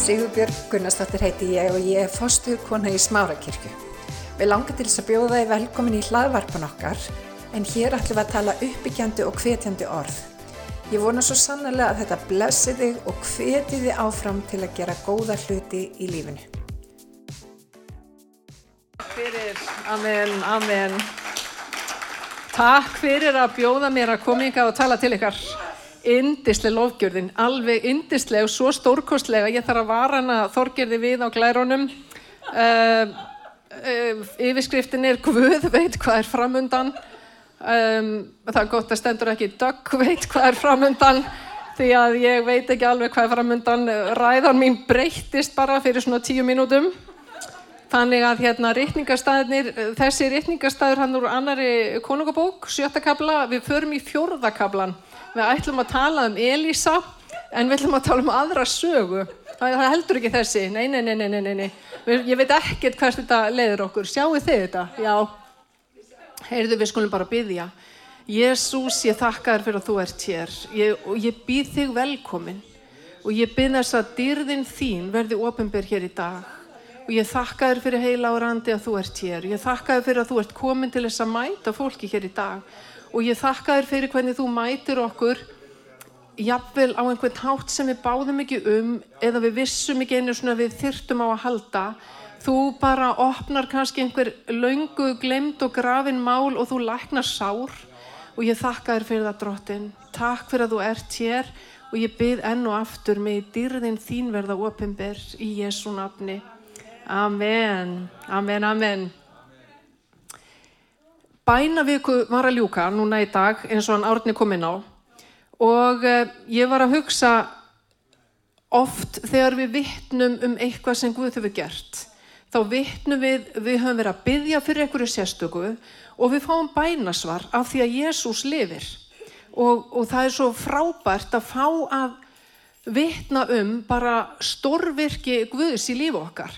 Sigurbjörg Gunnarsdóttir heiti ég og ég er fostuð kona í Smárakirkju. Við langar til þess að bjóða þið velkomin í hlaðvarpan okkar en hér ætlum við að tala uppbyggjandi og hvetjandi orð. Ég vona svo sannlega að þetta blessi þig og hveti þið áfram til að gera góða hluti í lífinu. Fyrir, amen, amen. Takk fyrir að bjóða mér að koma yngar og tala til ykkar. Indislega lofgjörðin, alveg indislega og svo stórkostlega. Ég þarf að vara hana þorgerði við á glærunum. Uh, uh, yfirskriftin er Guð veit hvað er framundan. Um, það er gott að stendur ekki Dögg veit hvað er framundan því að ég veit ekki alveg hvað er framundan. Ræðan mín breyttist bara fyrir svona tíu mínútum. Þannig að hérna rítningastæðinir, þessi rítningastæður hann úr annari konungabók, sjötta kabla, við förum í fjórða kablan. Við ætlum að tala um Elísa en við ætlum að tala um aðra sögu. Það, heldur ekki þessi. Nei, nei, nei, nei, nei, nei. Ég veit ekkert hvers þetta leiður okkur. Sjáu þið þetta? Já. Heyrðu, við skulum bara byggja. Jésús, ég þakka þér fyrir að þú ert hér. Ég, og ég býð þig velkomin. Og ég byrð þess að dyrðin þín verði ofinbyr hér í dag. Og ég þakka þér fyrir heila og randi að þú ert hér. Ég þakka þér fyrir að þú ert komin til þess að mæta fólki hér í dag. Og ég þakka þér fyrir hvernig þú mætir okkur jafnvel á einhvern hátt sem við báðum ekki um eða við vissum ekki einu svona við þyrtum á að halda. Þú bara opnar kannski einhver laungu, glemd og grafin mál og þú læknar sár. Og ég þakka þér fyrir það drottin takk fyrir að þú ert hér. Og ég byrð enn og aftur með dyrðin þín verða opimber í Jésu nafni Amen, Amen, Amen. Bænavíku var að ljúka núna í dag eins og hann árni kom inn á. Og uh, ég var að hugsa oft þegar við vittnum um eitthvað sem Guð hefur gert þá vittnum við, við höfum verið að byggja fyrir einhverju sérstöku og við fáum bænasvar af því að Jésús lifir. Og, og það er svo frábært að fá að vittna um bara stórvirki Guðs í lífu okkar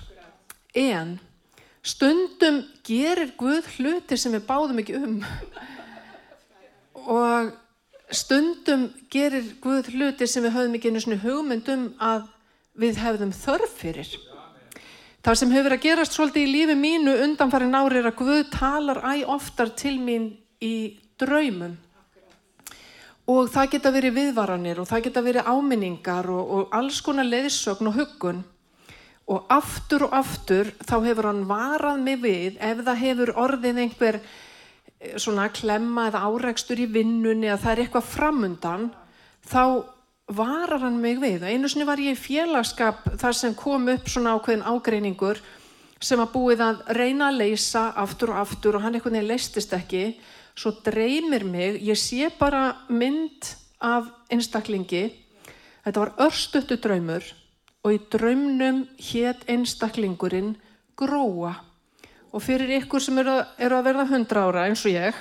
en Stundum gerir Guð hluti sem við báðum ekki um. Og stundum gerir Guð hluti sem við höfum ekki einu svona hugmyndum að við hefðum þörf fyrir. Það sem hefur að gerast svolítið í lífi mínu undanfæri nári er að Guð talar æg oftar til mín í draumum. Og það geta verið viðvaranir og það geta verið áminningar og, og alls konar leiðsögn og huggun og aftur og aftur þá hefur hann varað mig við ef það hefur orðið einhver eh, svona klemma eða áreikstur í vinnunni eða það er eitthvað framundan þá varar hann mig við. Einu sinni var ég í félagskap þar sem kom upp svona ákveðin ágreiningur sem að búið að reyna að leysa aftur og aftur og hann eitthvað nefnir leistist ekki. Svo dreymir mig, ég sé bara mynd af einstaklingi. Þetta var örstuttu draumur og í draumnum hétt einstaklingurinn gróa. Og fyrir ykkur sem eru, eru að verða hundra ára eins og ég,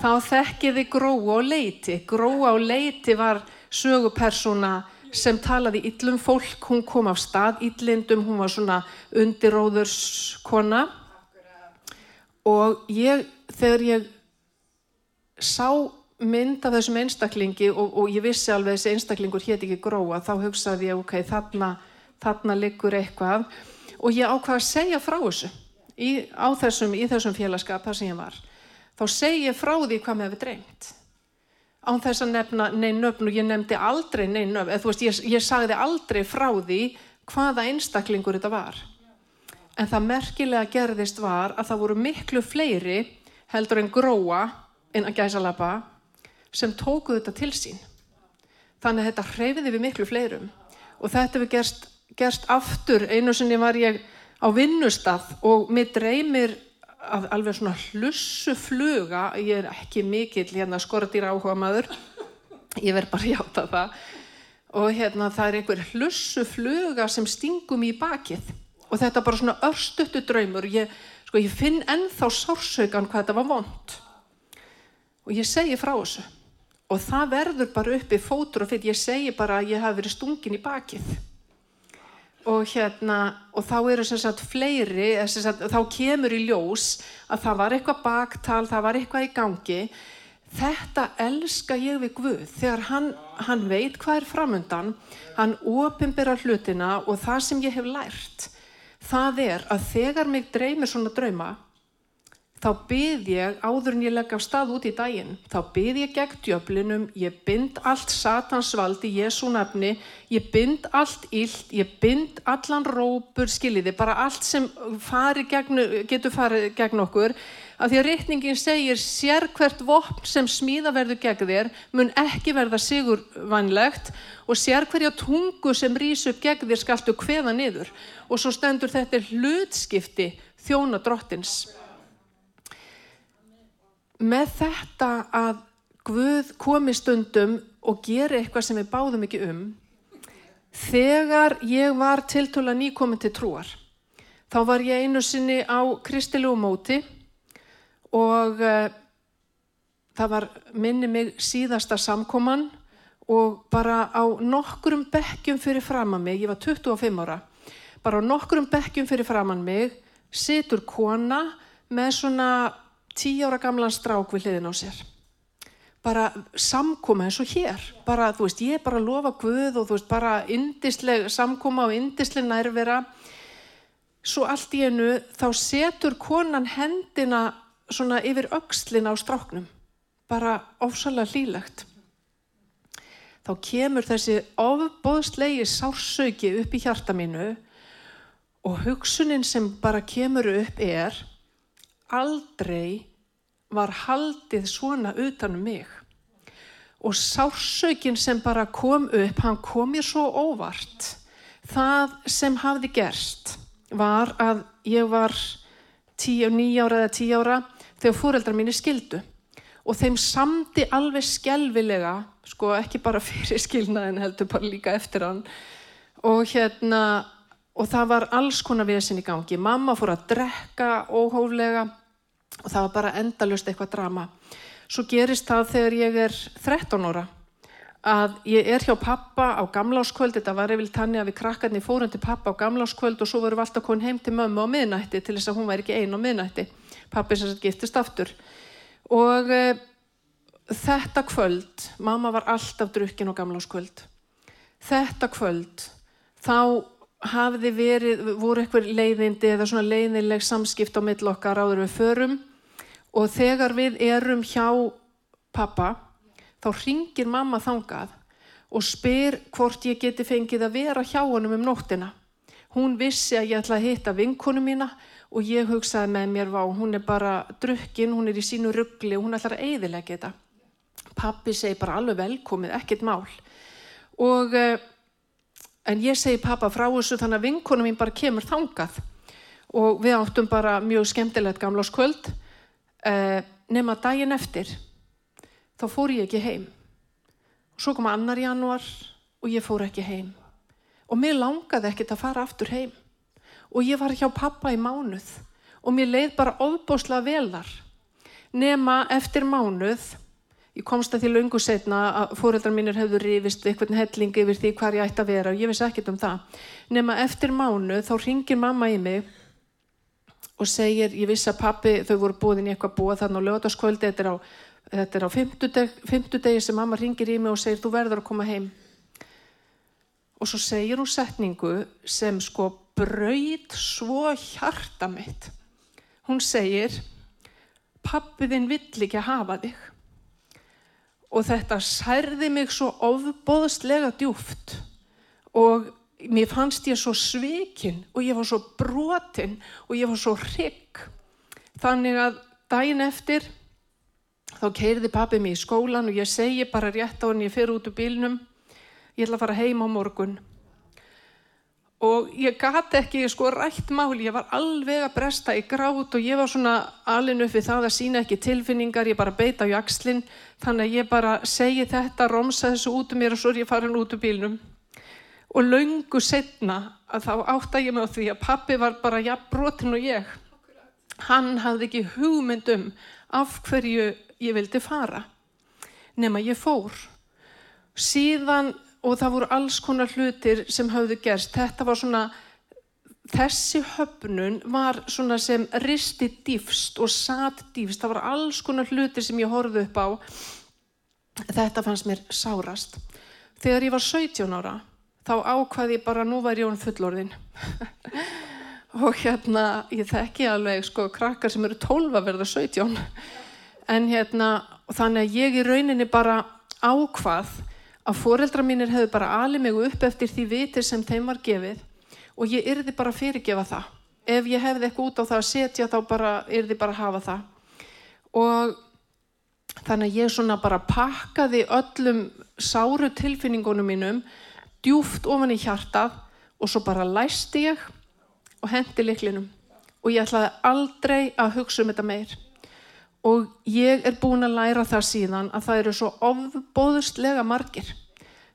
þá þekkiði gróa og leiti. Gróa og leiti var sögupersona sem talaði yllum fólk, hún kom af stað yllindum, hún var svona undiróðurskona og ég, þegar ég sá mynd af þessum einstaklingi og, og ég vissi alveg þessi einstaklingur hétt ekki gróa þá hugsaði ég ok, þarna, þarna liggur eitthvað. Og ég ákvaði að segja frá þessu í, þessum, í þessum félagskap þar sem ég var. Þá segi ég frá því hvað með hefur dreymt. Án þess að nefna neinn nöfn og ég nefndi aldrei neinn nöfn eða þú veist, ég, ég sagði aldrei frá því hvaða einstaklingur þetta var. En það merkilega gerðist var að það voru miklu fleiri heldur en gróa en að gæsa lappa sem tókuðu þetta til sín. Þannig að þetta hreyfiði við miklu fleirum. Og þetta hefur gerst, gerst aftur. Einu sinni var ég á vinnustaf og mér dreymir að alveg svona hlussu fluga, ég er ekki mikill hérna skoradýra áhuga maður, ég verð bara hjáta það, og hérna það er einhver hlussu fluga sem stingum í bakið. Og þetta er bara svona örstuttu draumur, ég, sko, ég finn ennþá sársaukan hvað þetta var vond og ég segi frá þessu og það verður bara uppi fótur og fyrir ég segi bara að ég hafi verið stungin í bakið. Og hérna og þá eru sem sagt fleiri sagt, þá kemur í ljós að það var eitthvað baktal, það var eitthvað í gangi. Þetta elska ég við Guð. Þegar hann, hann veit hvað er framundan, hann ofinbera hlutina og það sem ég hef lært, það er að þegar mig dreymir svona drauma, þá byð ég áður en ég legg af stað út í daginn. Þá byð ég gegn djöflinum, ég bind allt satansvald í Jésu nefni, ég bind allt illt, ég bind allan rópur, skiljiði, bara allt sem fari gegn, getur farið gegn okkur. Af því að reytningin segir sér hvert vopn sem smíða verður gegn þér mun ekki verða sigur vanlegt og sér hverja tungu sem rýs upp gegn þér skaltu hveða niður. Og svo stendur þetta hlutskipti þjóna drottins með þetta að Guð komi stundum og gera eitthvað sem við báðum ekki um, þegar ég var tiltöla nýkomin til trúar, þá var ég einu sinni á kristilegu móti og uh, það var minni mig síðasta samkoman og bara á nokkurum bekkjum fyrir framann mig, ég var 25 ára, bara á nokkurum bekkjum fyrir framann mig situr kona með svona tí ára gamlan strák við hliðin á sér. Bara samkoma eins og hér. Bara, þú veist, ég bara lofa Guð og þú veist, bara indisleg samkoma og indisleg nærvera. Svo allt í enu þá setur konan hendina svona yfir aukslina á stráknum. Bara ofsalega hlýlegt. Þá kemur þessi ofbóðslegi sársauki upp í hjarta mínu og hugsunin sem bara kemur upp er aldrei var haldið svona utanum mig. Og sársökin sem bara kom upp, hann kom mér svo óvart. Það sem hafði gerst var að ég var tíu, nýjára eða tíu ára þegar fóreldrar mínu skildu. Og þeim samdi alveg skjálfilega, sko ekki bara fyrir skilnaðin heldur, bara líka eftir hann. Og hérna, og það var alls konar vesin í gangi. Mamma fór að drekka óhóflega og það var bara endalust eitthvað drama. Svo gerist það þegar ég er 13 óra að ég er hjá pappa á gamláskvöld, þetta var yfir tanni að við krakkarni fórum til pappa á gamláskvöld og svo vorum við alltaf konið heim til mömmu á miðnætti til þess að hún væri ekki einn á miðnætti. Pappi sem sagt giftist aftur. Og e, þetta kvöld, mamma var alltaf drukkin á gamláskvöld. Þetta kvöld, þá hafði verið, voru eitthvað leiðindi eða svona leiðileg samskipt á mill okkar áður við förum og þegar við erum hjá pappa þá ringir mamma þangað og spyr hvort ég geti fengið að vera hjá honum um nóttina. Hún vissi að ég ætla að hitta vinkonu mína og ég hugsaði með mér vá, hún er bara drukkin, hún er í sínu ruggli og hún ætlar að eiðilegja þetta. Pappi segi bara alveg velkomið, ekkert mál. Og uh, En ég segi pappa frá þessu þannig að vinkonu mín bara kemur þangað. Og við áttum bara mjög skemmtilegt gamláskvöld eh, nema daginn eftir þá fór ég ekki heim. Svo kom annar januar og ég fór ekki heim. Og mér langaði ekkert að fara aftur heim. Og ég var hjá pappa í mánuð og mér leið bara ofbóslega vel þar. Nema eftir mánuð Ég komst að því lungu setna að fóreldrar mínir hefðu rífist eitthvað helling yfir því hvað ég ætti að vera og ég vissi ekkert um það. Nefna eftir mánu þá ringir mamma í mig og segir, ég vissi að pappi, þau voru búin í eitthvað búa þarna á lögataskvöldi, þetta er á, þetta er á fymtudeg, fymtudegi sem mamma ringir í mig og segir þú verður að koma heim. Og svo segir hún setningu sem sko braud svo hjarta mitt. Hún segir, pappiðinn vill ekki að hafa þig og þetta særði mig svo ofbóðslega djúft og mér fannst ég svo svikinn og ég var svo brotinn og ég var svo hrygg. Þannig að daginn eftir þá keirði pappi mig í skólan og ég segi bara rétt á hann ég fyrir út úr bílnum, ég ætla að fara heim á morgun og ég gati ekki sko rætt máli, ég var alveg að bresta í grát og ég var svona alin upp við það að sína ekki tilfinningar, ég bara beita á jakslinn, þannig að ég bara segi þetta, romsa þessu út um mér og svo er ég farin út úr bílnum. Og laungu setna að þá átta ég mig á því að pappi var bara jafn brotin og ég. Hann hafði ekki hugmyndum af hverju ég vildi fara, nema ég fór. Síðan og það voru alls konar hlutir sem hafðu gerst. Þetta var svona þessi höfnun var svona sem risti dýfst og satt dýfst. Það var alls konar hluti sem ég horfði upp á. Þetta fannst mér sárast. Þegar ég var 17 ára, þá ákvaði ég bara nú var ég hún fullorðin. og hérna, ég þekki alveg sko krakkar sem eru 12 að verða 17. En hérna, þannig að ég í rauninni bara ákvað að foreldra mínir hefðu bara alið mig upp eftir því vitir sem þeim var gefið og ég yrði bara fyrirgefa það. Ef ég hefði eitthvað út á það að setja þá bara yrði bara að hafa það. Og þannig að ég svona bara pakkaði öllum sáru tilfinningunum mínum djúft ofan í hjartað og svo bara læsti ég og hendi liklinum og ég ætlaði aldrei að hugsa um þetta meir og ég er búin að læra það síðan að það eru svo ofbóðustlega margir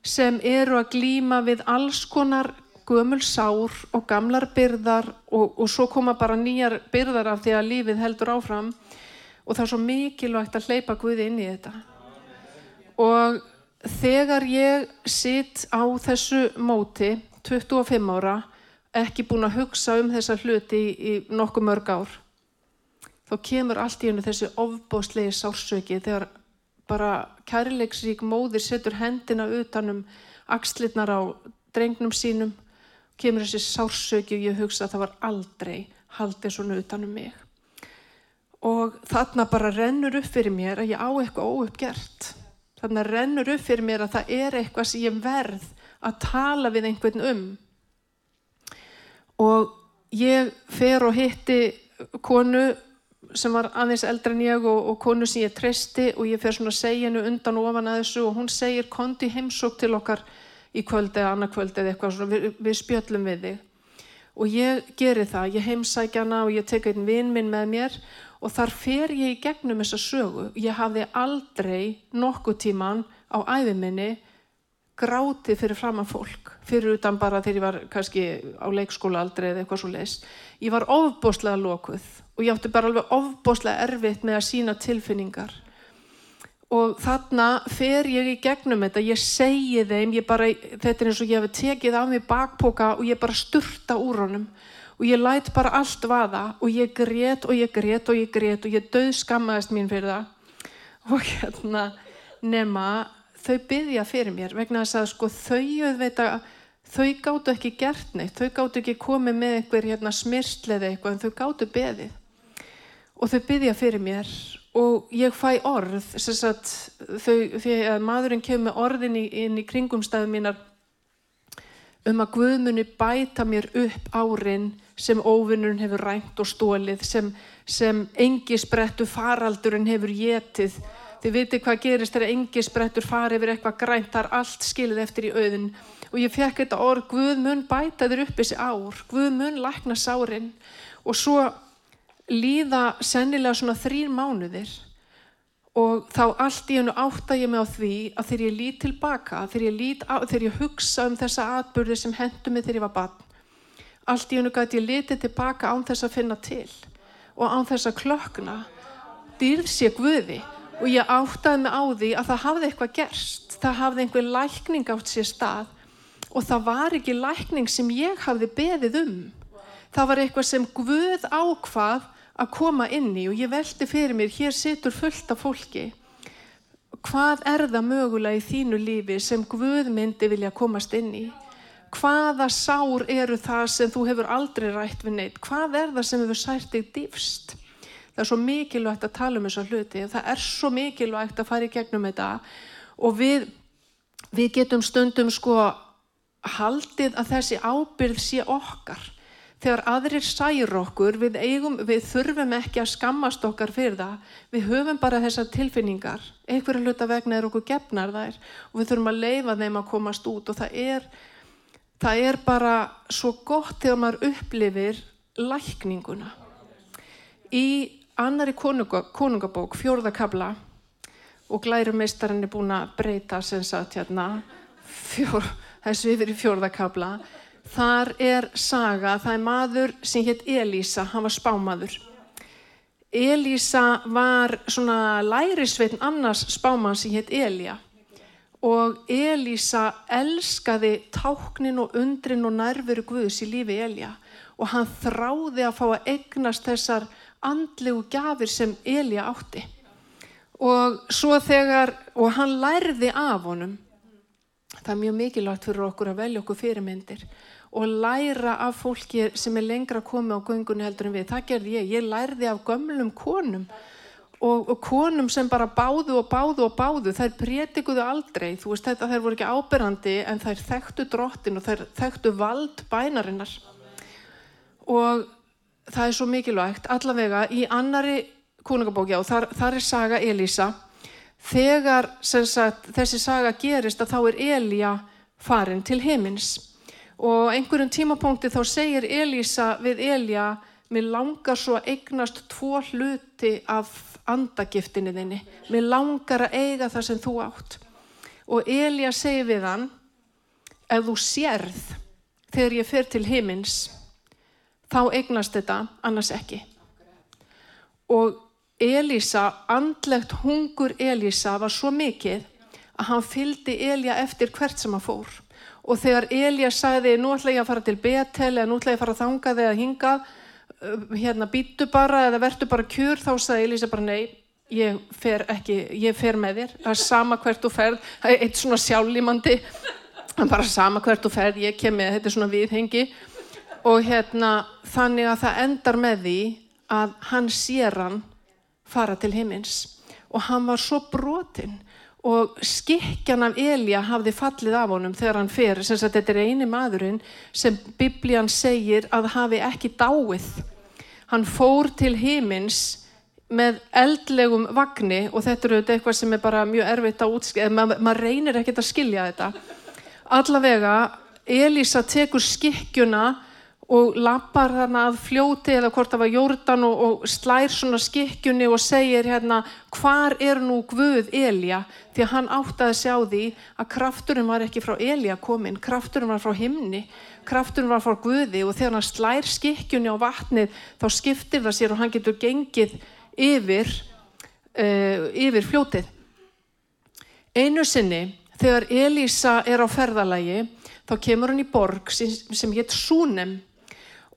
sem eru að glýma við alls konar gömul sár og gamlar byrðar og, og svo koma bara nýjar byrðar af því að lífið heldur áfram. Og það er svo mikilvægt að hleypa Guði inn í þetta. Og þegar ég sitt á þessu móti 25 ára ekki búin að hugsa um þessa hluti í, nokkuð mörg ár þá kemur allt í hennu þessi ofbóðslegi sársöki þegar bara kærleiksrík móðir setur hendina utanum axlirnar á drengnum sínum kemur þessi sársöki og ég hugsa að það var aldrei haldið svona utanum mig. Og þarna bara rennur upp fyrir mér að ég á eitthvað óuppgert. Þarna rennur upp fyrir mér að það er eitthvað sem ég verð að tala við einhvern um. Og ég fer og hitti konu sem var aðeins eldra en ég og, og konu sem ég treysti og ég fer svona að segja hennu undan og ofan að þessu og hún segir kondi heimsók til okkar í kvöld eða annað kvöld eða eitthvað svona, við, við spjöllum við þig. Og ég geri það, ég heimsækja hana og ég teka einn vinn minn með mér og þar fer ég í gegnum þessa sögu. Ég hafði aldrei nokkuð tíman á æfiminni grátið fyrir framann fólk fyrir utan bara þegar ég var kannski á leikskóla aldrei eða eitthvað svo leis ég var ofbóslega lokuð og ég átti bara alveg ofbóslega erfitt með að sína tilfinningar. Og þarna fer ég í gegnum þetta ég segi þeim, ég bara þetta er eins og ég hef tekið af mig bakpoka og ég bara sturta úr honum. Og ég læt bara allt vaða og ég grét og ég grét og ég grét og ég döð skammaðist mín fyrir það. Og hérna nema þau byggja fyrir mér vegna þess að sko þau auðvita þau gáttu ekki gert neitt, þau gáttu ekki komið með einhver hérna smirslið eitthvað en þau gáttu beðið. Og þau byggja fyrir mér og ég fæ orð sagt, þau, því að maðurinn kemur orðin í, inn í kringumstæðu mínar um að Guðmunni bæta mér upp árin sem óvinnurinn hefur rænt og stólið sem, sem engi sprettu faraldurinn hefur getið þið viti hvað gerist þegar engi sprettur fari yfir eitthvað grænt, það er allt skilið eftir í auðin og ég fekk þetta orð Guð mun bæta þér upp þessi ár. Guð mun lækna sárin. Og svo líða sennilega svona þrýr mánuðir. Og þá allt í hennu átta ég mig á því að þegar ég lít tilbaka þegar ég, lít á, þegar ég hugsa um þessa atbyrði sem hendur mig þegar ég var barn allt í hennu gæti ég litið tilbaka án þess að finna til. Og án þess að klökna dýrð sé Guði. Og ég áttaði mig á því að það hafði eitthvað gerst, það hafði einhver lækning átt sér stað og það var ekki lækning sem ég hafði beðið um. Það var eitthvað sem Guð ákvað að koma inn í og ég veldi fyrir mér, hér situr fullt af fólki. Hvað er það mögulega í þínu lífi sem Guð myndi vilja komast inn í? Hvaða sár eru það sem þú hefur aldrei rætt við neitt? Hvað er það sem hefur sært þig dýfst? það er svo mikilvægt að tala um þessa hluti það er svo mikilvægt að fara í gegnum þetta og við, við getum stundum sko haldið að þessi ábyrð sé okkar. Þegar aðrir sær okkur við, eigum, við þurfum ekki að skammast okkar fyrir það. Við höfum bara þessar tilfinningar. Einhverju hluta vegna er okkur gefnar þær og við þurfum að leifa þeim að komast út og það er, það er bara svo gott þegar maður upplifir lækninguna. Í annari konunga, konungabók, fjórðakabla og glærumeistarinn er búin að breyta sem sagt hérna fjór, þessu yfir í fjórðakabla þar er saga, það er maður sem hétt Elísa, hann var spámaður. Elísa var svona lærisveitn annars spáman sem hétt Elja og Elísa elskaði táknin og undrin og nærveru Guðs í lífi Elja og hann þráði að fá að eignast þessar andlegu gafir sem Elja átti. Og svo þegar, og hann lærði af honum það er mjög mikilvægt fyrir okkur að velja okkur fyrirmyndir og læra af fólki sem er lengra komið á göngunni heldur en við, það gerði ég, ég lærði af gömlum konum og, og konum sem bara báðu og báðu og báðu, þær prétikuðu aldrei, þú veist þetta, þær voru ekki áberandi en þær þekktu drottin og þær þekktu vald bænarinnar. Og það er svo mikilvægt, allavega í annari konungabókja og þar, þar er saga Elísa, þegar sagt, þessi saga gerist að þá er Elíja farin til heimins og einhverjum tímapunkti þá segir Elísa við Elíja, mér langar svo að eignast tvo hluti af andagiftinni þinni. Mér langar að eiga það sem þú átt. Og Elja segi við hann, ef þú sérð þegar ég fer til himins, þá eignast þetta, annars ekki. Og Elísa, andlegt hungur Elísa var svo mikið að hann fyldi Elja eftir hvert sem hann fór. Og þegar Elja sagði, nú ætla ég að fara til Betel eða nú ætla ég að fara að þangað eða hingað, Uh, hérna býtu bara eða vertu bara kjur þá sagði Elísa bara nei ég fer ekki, ég fer með þér það er sama hvert þú ferð, það er eitt svona sjálflímandi bara sama hvert þú ferð, ég kem með, þetta er svona viðhengi og hérna þannig að það endar með því að hann sér hann fara til heimins og hann var svo brotinn og skikkjan af Elja hafði fallið af honum þegar hann fer, sem að þetta er eini maðurinn sem biblían segir að hafi ekki dáið. Hann fór til hímins með eldlegum vagnni og þetta eru eitthvað sem er bara mjög erfitt að útskilja, maður mað reynir ekkert að skilja þetta. Allavega, Elisa tekur skikkjuna og lappar þarna að fljóti eða hvort það var jórdan og, og slær svona skikkjunni og segir hérna hvar er nú Guð Elja því að hann átti að sjá því að krafturinn var ekki frá Elja komin krafturinn var frá himni krafturinn var frá Guði og þegar hann slær skikkjunni á vatnið þá skiptir það sér og hann getur gengið yfir uh, yfir fljótið. Einu sinni þegar Elisa er á ferðalagi þá kemur hann í borg sem, sem hétt Súnem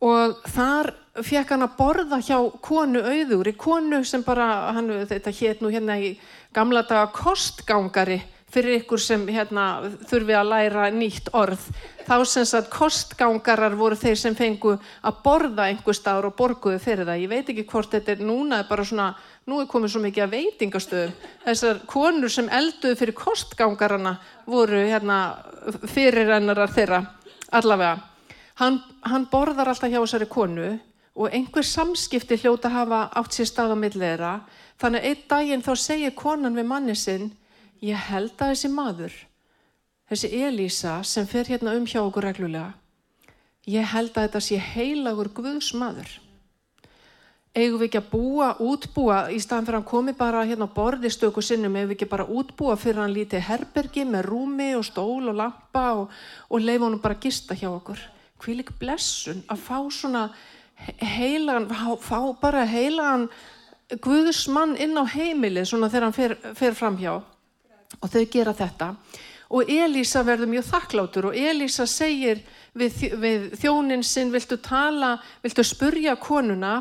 og þar fekk hann að borða hjá konu auðugri, konu sem bara, hann, þetta hétt nú hérna í gamla daga kostgangari fyrir ykkur sem hérna þurfi að læra nýtt orð. Þá sem sagt kostgangarar voru þeir sem fengu að borða einhver staður og borguðu fyrir það. Ég veit ekki hvort þetta er núna, bara svona, nú er komið svo mikið að veitingastöðum. Þessar konur sem elduðu fyrir kostgangarana voru hérna fyrirrennarar þeirra allavega. Hann, hann borðar alltaf hjá þessari konu og einhver samskipti hljóta hafa átt sér stað á millera þannig að einn daginn þá segir konan við manni sinn ég held að þessi maður þessi Elísa sem fer hérna um hjá okkur reglulega ég held að þetta sé heilagur Guðs maður. Eigum við ekki að búa, útbúa í staðan fyrir að hann komi bara hérna á borðistöku sinnum, eigum við ekki bara útbúa fyrir hann lítið herbergi með rúmi og stól og lampa og, og leifa hann bara gista hjá okkur hvílik blessun að fá svona heilagan, fá bara heilagan Guðsmann inn á heimilið svona þegar hann fer, fer fram hjá. Og þau gera þetta. Og Elísa verður mjög þakklátur og Elísa segir við, við þjónin sinn viltu tala, viltu spurja konuna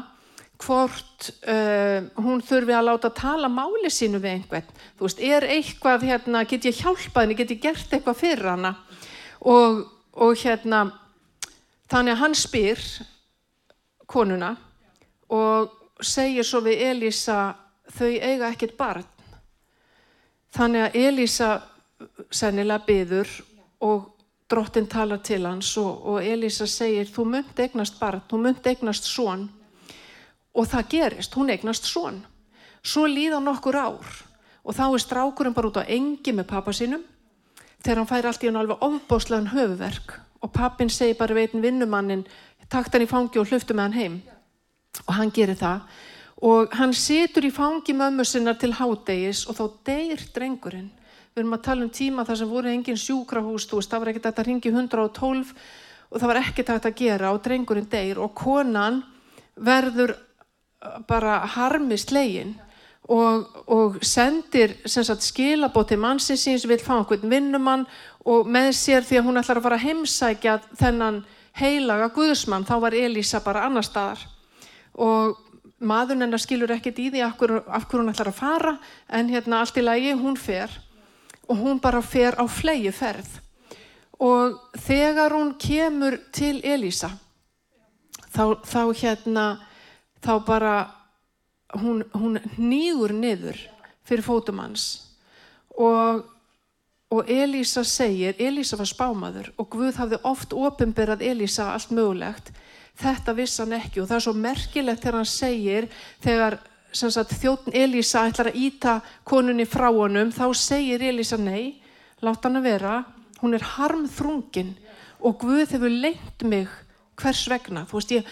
hvort uh, hún þurfi að láta tala máli sínu við einhvern? Þú veist, er eitthvað hérna, get ég hjálpað henni, get ég gert eitthvað fyrir hana? Og, og hérna Þannig að hann spyr konuna og segir svo við Elísa þau eiga ekkert barn. Þannig að Elísa sennilega byður og drottin talar til hans og, og Elísa segir þú munt eignast barn, þú munt eignast svon og það gerist, hún eignast svon. Svo líða nokkur ár og þá er strákurinn bara út á engi með pappa sínum þegar hann fær allt í hann alveg ofbáslegan höfuverk og pappin segi bara veitin vinnumannin takt hann í fangi og hluftu með hann heim. Og hann gerir það. Og hann situr í fangi mömmu sinna til hádegis og þá deyr drengurinn. Við erum að tala um tíma þar sem voru engin sjúkrahús veist það var ekkert að ringi 112 og það var ekkert að gera og drengurinn deyr og konan verður bara harmi slegin og, og sendir skilabót til mannsins vil fá einhvern vinnumann og með sér því að hún ætlar að fara að heimsækja þennan heilaga guðsmann, þá var Elísa bara annar staðar. Og maðurinn hennar skilur ekkert í því af hverju hún ætlar að fara en hérna allt í lagi hún fer. Og hún bara fer á flegi ferð og þegar hún kemur til Elísa þá, þá hérna þá bara hún, hún nýgur niður fyrir fótum hans. Og, og Elísa segir, Elísa var spámaður og Guð hafði oft ofinberað Elísa allt mögulegt. Þetta viss hann ekki og það er svo merkilegt þegar hann segir þegar sagt, þjóttn Elísa ætlar að íta konunni frá honum þá segir Elísa nei, láta hann að vera. Hún er harmþrungin og Guð hefur lengt mig hvers vegna, þú veist ég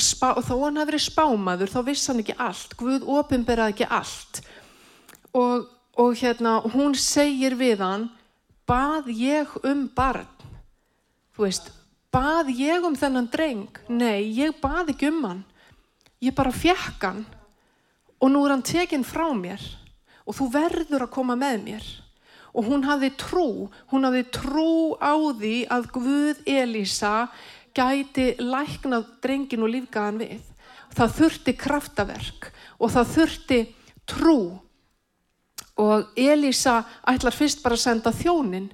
spá, þó hann hafi verið spámaður þá viss hann ekki allt, Guð ofinberaði ekki allt. Og, og hérna hún segir við hann bað ég um barn? Þú veist, bað ég um þennan dreng? Nei, ég bað ekki um hann. Ég bara fjekk hann og nú er hann tekinn frá mér og þú verður að koma með mér. Og hún hafði trú, hún hafði trú á því að Guð Elísa gæti læknað drengin og lífgaðan við. Það þurfti kraftaverk og það þurfti trú og Elísa ætlar fyrst bara að senda þjónin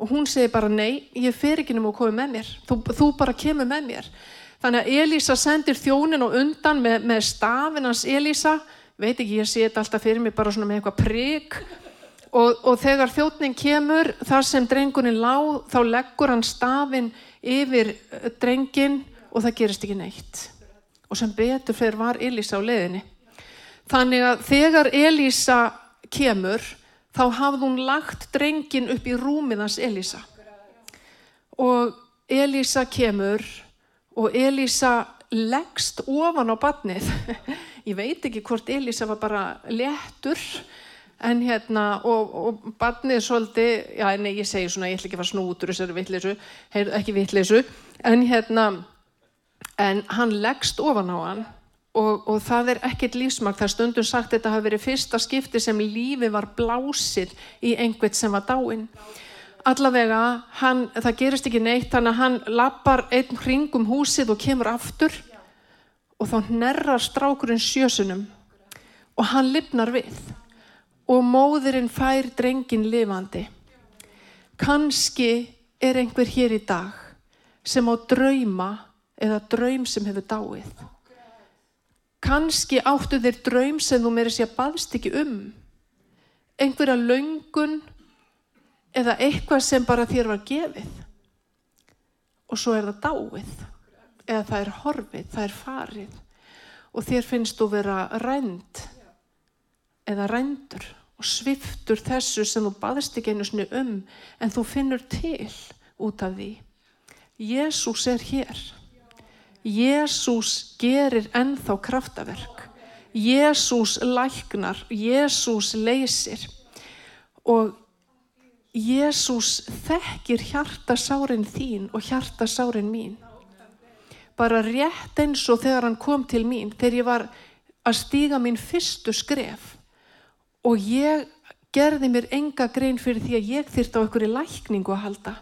og hún segi bara nei, ég fer ekki um að koma með mér, þú, þú bara kemur með mér. Þannig að Elísa sendir þjónin og undan með, með stafinans Elísa, veit ekki, ég sé þetta alltaf fyrir mig bara svona með eitthvað prigg og, og þegar þjóttning kemur þar sem drengunin lág þá leggur hann stafin yfir eh, drengin og það gerist ekki neitt. Og sem betur fyrir var Elísa á leðinni þannig að þegar Elísa kemur þá hafði hún lagt drengin upp í rúmiðans Elísa. Og Elísa kemur og Elísa leggst ofan á badnið ég veit ekki hvort Elísa var bara léttur en hérna og, og barnið svolítið, já nei ég segi svona ég ætla ekki að fara snútur þessari vittleysu ekki vittleysu, en hérna en hann leggst ofan á hann og, og það er ekkert lífsmakt, það er stundum sagt þetta hafi verið fyrsta skipti sem lífi var blásið í einhvert sem var dáinn. Allavega, hann, það gerist ekki neitt þannig að hann lappar einn hringum húsið og kemur aftur. Og þá nerrar strákurinn sjösunum. Og hann lifnar við. Og móðurinn fær drengin lifandi. Kanski er einhver hér í dag sem á drauma eða draum sem hefur dáið. Kanski áttu þér draum sem þú meiri sé að baðst ekki um. Einhverja laungun eða eitthvað sem bara þér var gefið. Og svo er það dáið. Eða það er horfið, það er farið. Og þér finnst þú vera rænd eða rændur og sviftur þessu sem þú baðist ekki einu snið um en þú finnur til út af því. Jésús er hér. Jésús gerir ennþá kraftaverk. Jésús læknar, Jésús leysir og Jésús þekkir hjartasárin þín og hjartasárin mín. Bara rétt eins og þegar hann kom til mín, þegar ég var að stíga mín fyrstu skref og ég gerði mér enga grein fyrir því að ég þyrta á einhverju lækningu að halda.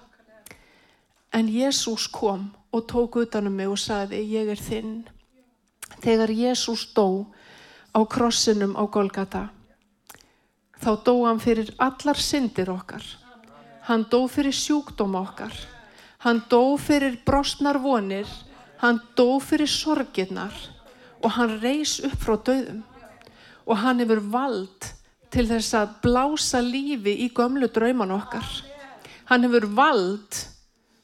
En Jésús kom og tók utanum mig og sagði ég er þinn. Þegar Jésús dó á krossinum á Golgata þá dó hann fyrir allar syndir okkar. Hann dó fyrir sjúkdóm okkar. Hann dó fyrir brostnar vonir. Hann dó fyrir sorgirnar og hann reys upp frá döðum og hann hefur vald til þess að blása lífi í gömlu drauman okkar. Hann hefur vald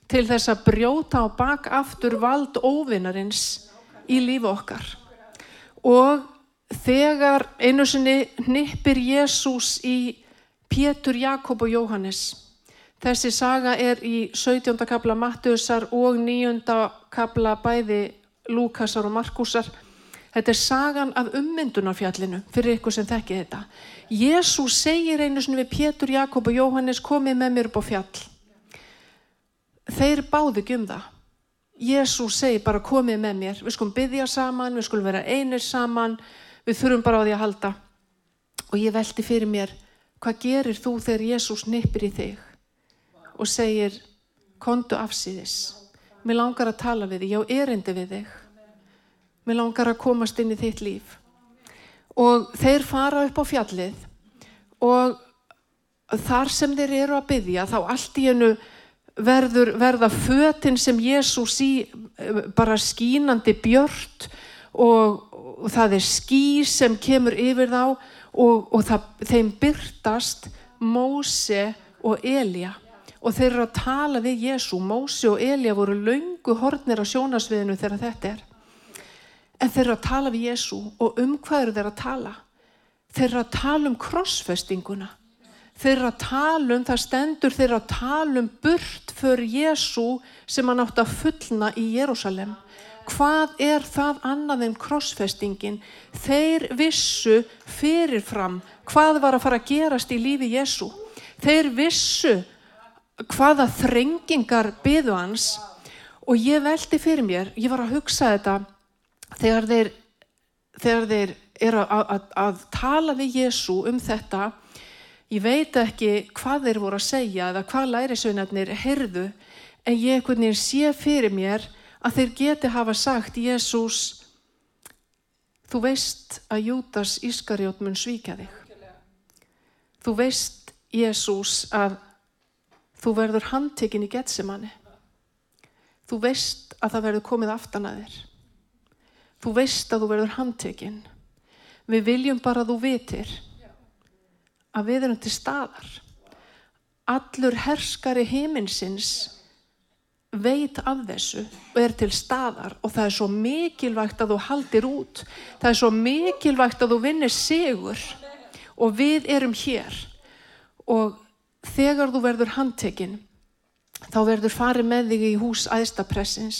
til þess að brjóta á bakaftur vald óvinnarins í lífi okkar. Og þegar einu sinni nippir Jésús í Pétur, Jakob og Jóhannes. Þessi saga er í 17. kapla Mattusar og 9. kapla bæði Lúkasar og Markusar. Þetta er sagan af ummyndunarfjallinu fyrir ykkur sem þekki þetta. Jésús segir einu svona við Pétur, Jakob og Jóhannes komið með mér upp á fjall. Þeir báðu ekki um það. Jésús segir bara komið með mér. Við skulum byggja saman, við skulum vera einir saman, við þurfum bara á því að halda. og ég veldi fyrir mér hvað gerir þú þegar Jésús nippir í þig og segir kontu afsýðis mér langar að tala við þig, já erindi við þig mér langar að komast inn í þitt líf og þeir fara upp á fjallið og þar sem þeir eru að byggja þá allt í hennu verður, verða fötinn sem Jésús í bara skínandi björt og, og það er ský sem kemur yfir þá og, og það, þeim byrtast Móse og Elja og þeir eru að tala við Jésu Móse og Elja voru laungu hornir á sjónasviðinu þegar þetta er. En þeir eru að tala við Jésu og um hvað eru þeir að tala? Þeir eru að tala um krossfestinguna þeir eru að tala um það stendur þeir eru að tala um burt fyrir Jésu sem hann átt að fullna í Jérúsalem hvað er það annað en krossfestingin? Þeir vissu fyrirfram hvað var að fara að gerast í lífi Jésu þeir vissu hvaða þrengingar byðu hans. Og ég veldi fyrir mér, ég var að hugsa þetta þegar þeir, þegar þeir eru að, að, að tala við Jésu um þetta ég veit ekki hvað þeir voru að segja eða hvað lærisveinarnir heyrðu en ég einhvern veginn sé fyrir mér að þeir geti hafa sagt Jésús þú veist að Jútas Ískarjót mun svíka þig. Þú veist Jésús að þú verður handtekinn í getsemanni þú veist að það verður komið aftan að þér. Þú veist að þú verður handtekinn. Við viljum bara að þú vitir að við erum til staðar. Allur herskari heiminsins veit af þessu og er til staðar og það er svo mikilvægt að þú haldir út. Það er svo mikilvægt að þú vinnir sigur og við erum hér. Og þegar þú verður handtekinn þá verður farið með þig í hús æðstapressins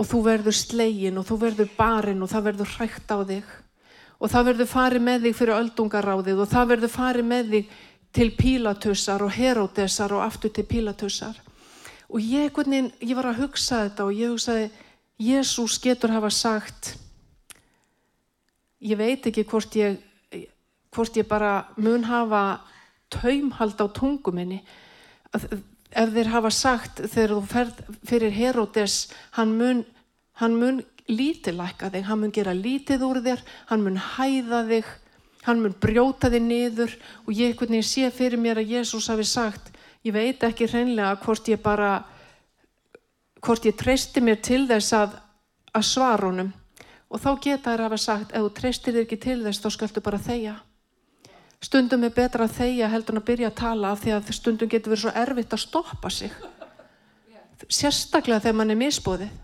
og þú verður slegin og þú verður barinn og það verður hrægt á þig og það verður farið með þig fyrir öldungaráðið og það verður farið með þig til pílatussar og herótesar og aftur til pílatussar og ég, hvernig, ég var að hugsa þetta og ég hugsaði Jésús getur hafa sagt ég veit ekki hvort ég hvort ég bara mun hafa taumhald á tunguminni ef þeir hafa sagt þegar þú ferð fyrir Herodes hann mun, hann mun lítilækka þig, hann mun gera lítið úr þér hann mun hæða þig hann mun brjóta þig niður og ég ekkert nefnir sé fyrir mér að Jésús hafi sagt ég veit ekki hreinlega hvort ég bara hvort ég treysti mér til þess að, að svara honum. Og þá geta þær hafa sagt ef þú treystir þér ekki til þess þá skaldu bara þeia stundum er betra að þeia heldur en að byrja að tala af því að stundum getur verið svo erfitt að stoppa sig. Sérstaklega þegar mann er misbóðið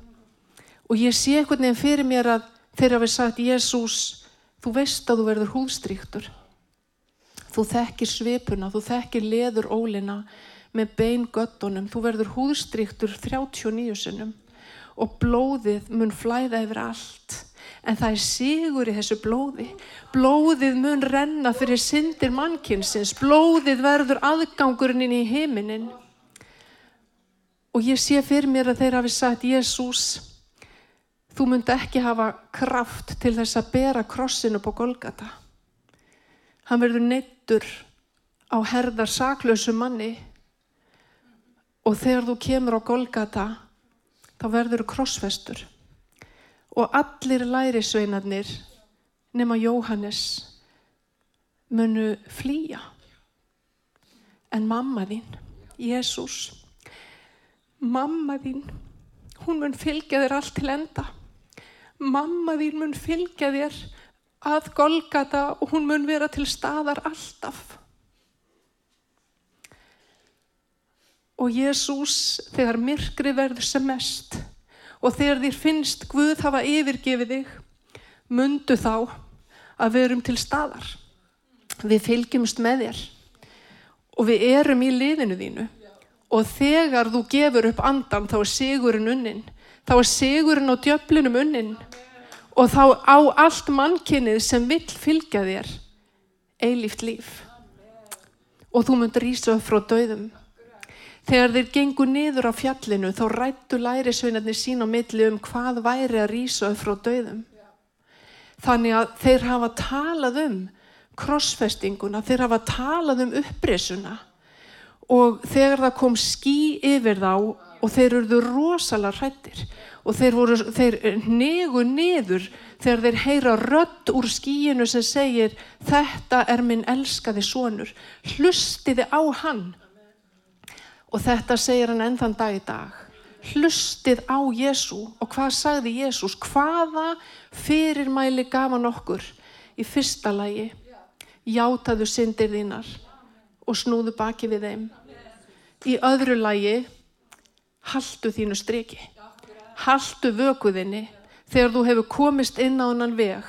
og ég sé einhvern veginn fyrir mér að þeir hafi sagt Jésús þú veist að þú verður húðstríktur þú þekkir svipuna þú þekkir leður ólina með bein göttunum, þú verður húðstryktur 39 sinnum og blóðið mun flæða yfir allt. En það er sigur í þessu blóði. Blóðið mun renna fyrir syndir mannkinsins blóðið verður aðgangurinn inn í heiminin og ég sé fyrir mér að þeir hafi sagt Jésús þú munt ekki hafa kraft til þess að bera krossin upp á Golgata. Hann verður neittur á herðar saklausu manni. Og þegar þú kemur á Golgata þá verður þú krossfestur. Og allir lærisveinarnir nema Jóhannes munu flýja. En mamma þín Jésús mamma þín hún mun fylgja þér allt til enda mamma þín mun fylgja þér að Golgata og hún mun vera til staðar alltaf. Og Jésús þegar myrkri verður sem mest og þegar þér finnst Guð hafa yfirgefið þig mundu þá að við erum til staðar. Við fylgjumst með þér og við erum í liðinu þínu. Og þegar þú gefur upp andan þá er sigurinn unnin þá er sigurinn á djöflinum unnin. Og þá á allt mannkynnið sem vill fylgja þér eilíft líf. Og þú mundur ísa upp frá döðum Þegar þeir gengu niður á fjallinu þá rættu lærisveinarnir sín á milli um hvað væri að rýsa upp frá döðum. Þannig að þeir hafa talað um krossfestinguna, þeir hafa talað um upprisuna og þegar það kom ský yfir þá og þeir eruðu rosalega hrættir og þeir, voru, þeir negu niður þegar þeir heyra rött úr skíinu sem segir þetta er minn elskaði sonur. Hlustiði á hann. Og þetta segir hann enn þann dag í dag. Hlustið á Jésu og hvað sagði Jésús hvaða fyrirmæli gaf hann okkur? Í fyrsta lagi játaðu syndir þínar og snúðu baki við þeim. Í öðru lagi haldu þínu striki. Haldu vökuðinni þegar þú hefur komist inn á hennan veg.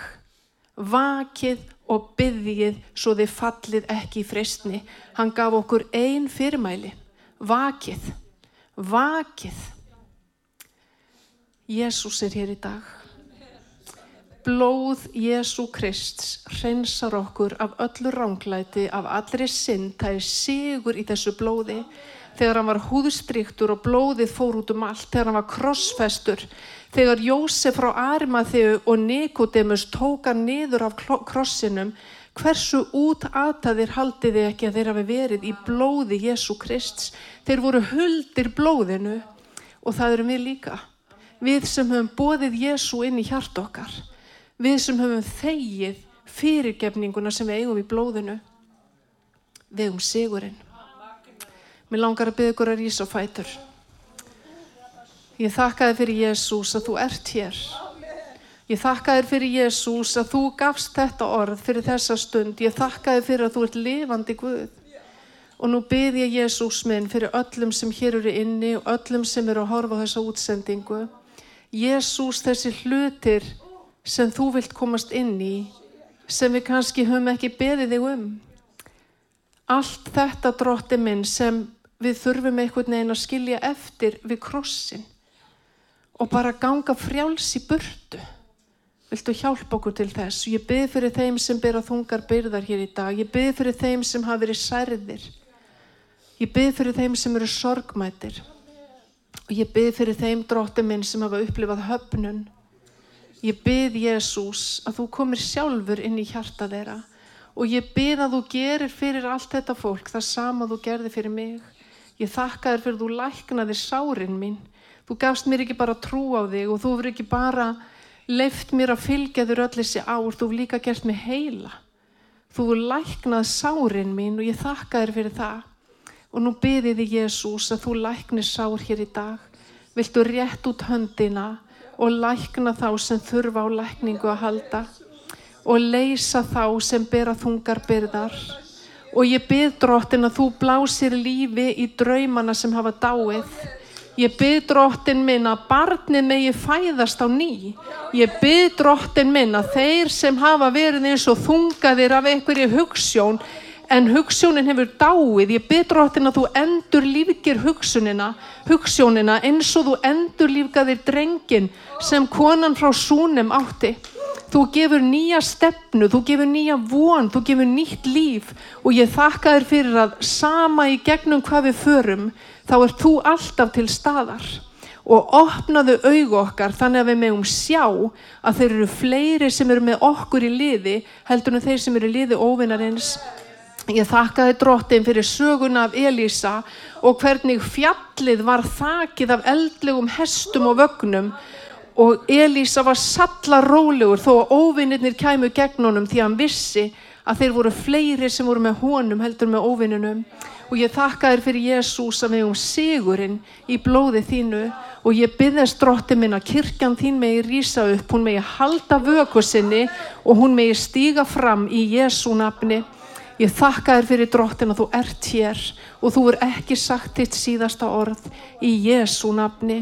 Vakið og byggðið svo þið fallið ekki í fristni hann gaf okkur ein fyrirmæli. Vakið. Vakið. Jésús er hér í dag. Blóð Jésu Krist reynsar okkur af öllu ránglæti af allri sinn, það er sigur í þessu blóði þegar hann var húðstryktur og blóðið fór út um allt, þegar hann var krossfestur, þegar Jósef frá Arimatheu og Nikodemus tóka niður af krossinum, hversu út aðtaðir haldiði ekki að þeir hafi verið í blóði Jésu Krist. Þeir voru huldir blóðinu og það erum við líka. Við sem höfum bóðið Jésu inn í hjart okkar, við sem höfum þegið fyrirgefninguna sem við eigum í blóðinu, við um sigurinn. Mér langar að byggja ykkur að rýsa og fætur. Ég þakka þér fyrir Jésús að þú ert hér. Ég þakka þér fyrir Jésús að þú gafst þetta orð fyrir þessa stund. Ég þakka þér fyrir að þú ert lifandi Guð. Og nú byrð ég Jésús minn fyrir öllum sem hér eru inni og öllum sem eru að horfa á þessa útsendingu. Jésús þessi hlutir sem þú vilt komast inn í, sem við kannski höfum ekki beðið þig um. Allt þetta drótti minn sem við þurfum einhvern veginn að skilja eftir við krossin og bara ganga frjáls í burtu. Viltu hjálpa okkur til þess? Ég byrð fyrir þeim sem byrja þungar byrðar hér í dag. Ég byrð fyrir þeim sem hafa verið særðir. Ég byrð fyrir þeim sem eru sorgmætir. Og ég byrð fyrir þeim drótti minn sem hafa upplifað höfnun. Ég byrð Jésús að þú komir sjálfur inn í hjarta þeirra og ég byrð að þú gerir fyrir allt þetta fólk það sama þú gerði fyrir mig. Ég þakka þér fyrir þú læknaði sárin mín. Þú gafst mér ekki bara trú á þig og þú verður ekki bara leift mér að fylgja þér öll þessi ár. Þú verður líka gert mig heila. Þú verður læknað sárin mín og ég þakka þér fyrir það. Og nú byrði þig Jésús að þú læknir sár hér í dag. Viltu rétt út höndina og lækna þá sem þurfa á lækningu að halda og leysa þá sem bera þungar byrðar og ég byrð dróttin að þú blásir lífi í draumana sem hafa dáið. Ég byrð dróttin minn að barnið megi fæðast á ný. Ég byrð dróttin minn að þeir sem hafa verið eins og þungaðir af einhverju hugssjón en hugssjónin hefur dáið. Ég byrð dróttin að þú endur lífgir hugssjónina eins og þú endur lífgaðir drengin sem konan frá súnum átti. Þú gefur nýja stefnu, þú gefur nýja von, þú gefur nýtt líf og ég þakka þér fyrir að sama í gegnum hvað við förum, þá ert þú alltaf til staðar og opnaðu augu okkar þannig að við meðum sjá að þeir eru fleiri sem eru með okkur í liði heldur en þeir sem eru í liði óvinnarins. Ég þakka þér drottin fyrir söguna af Elísa og hvernig fjallið var þakið af eldlegum hestum og vögnum og Elísa var sallar rólegur þó að óvinnirnir kæmu gegn honum því að hann vissi að þeir voru fleiri sem voru með honum heldur með óvinninum og ég þakka þér fyrir Jésús að við um sigurinn í blóði þínu og ég byggðast drótti minn að kirkjan þín megi rýsa upp, hún megi halda vöku sinni og hún megi stíga fram í Jésú nafni. Ég þakka þér fyrir dróttin að þú ert hér og þú er ekki sagt þitt síðasta orð í Jésú nafni.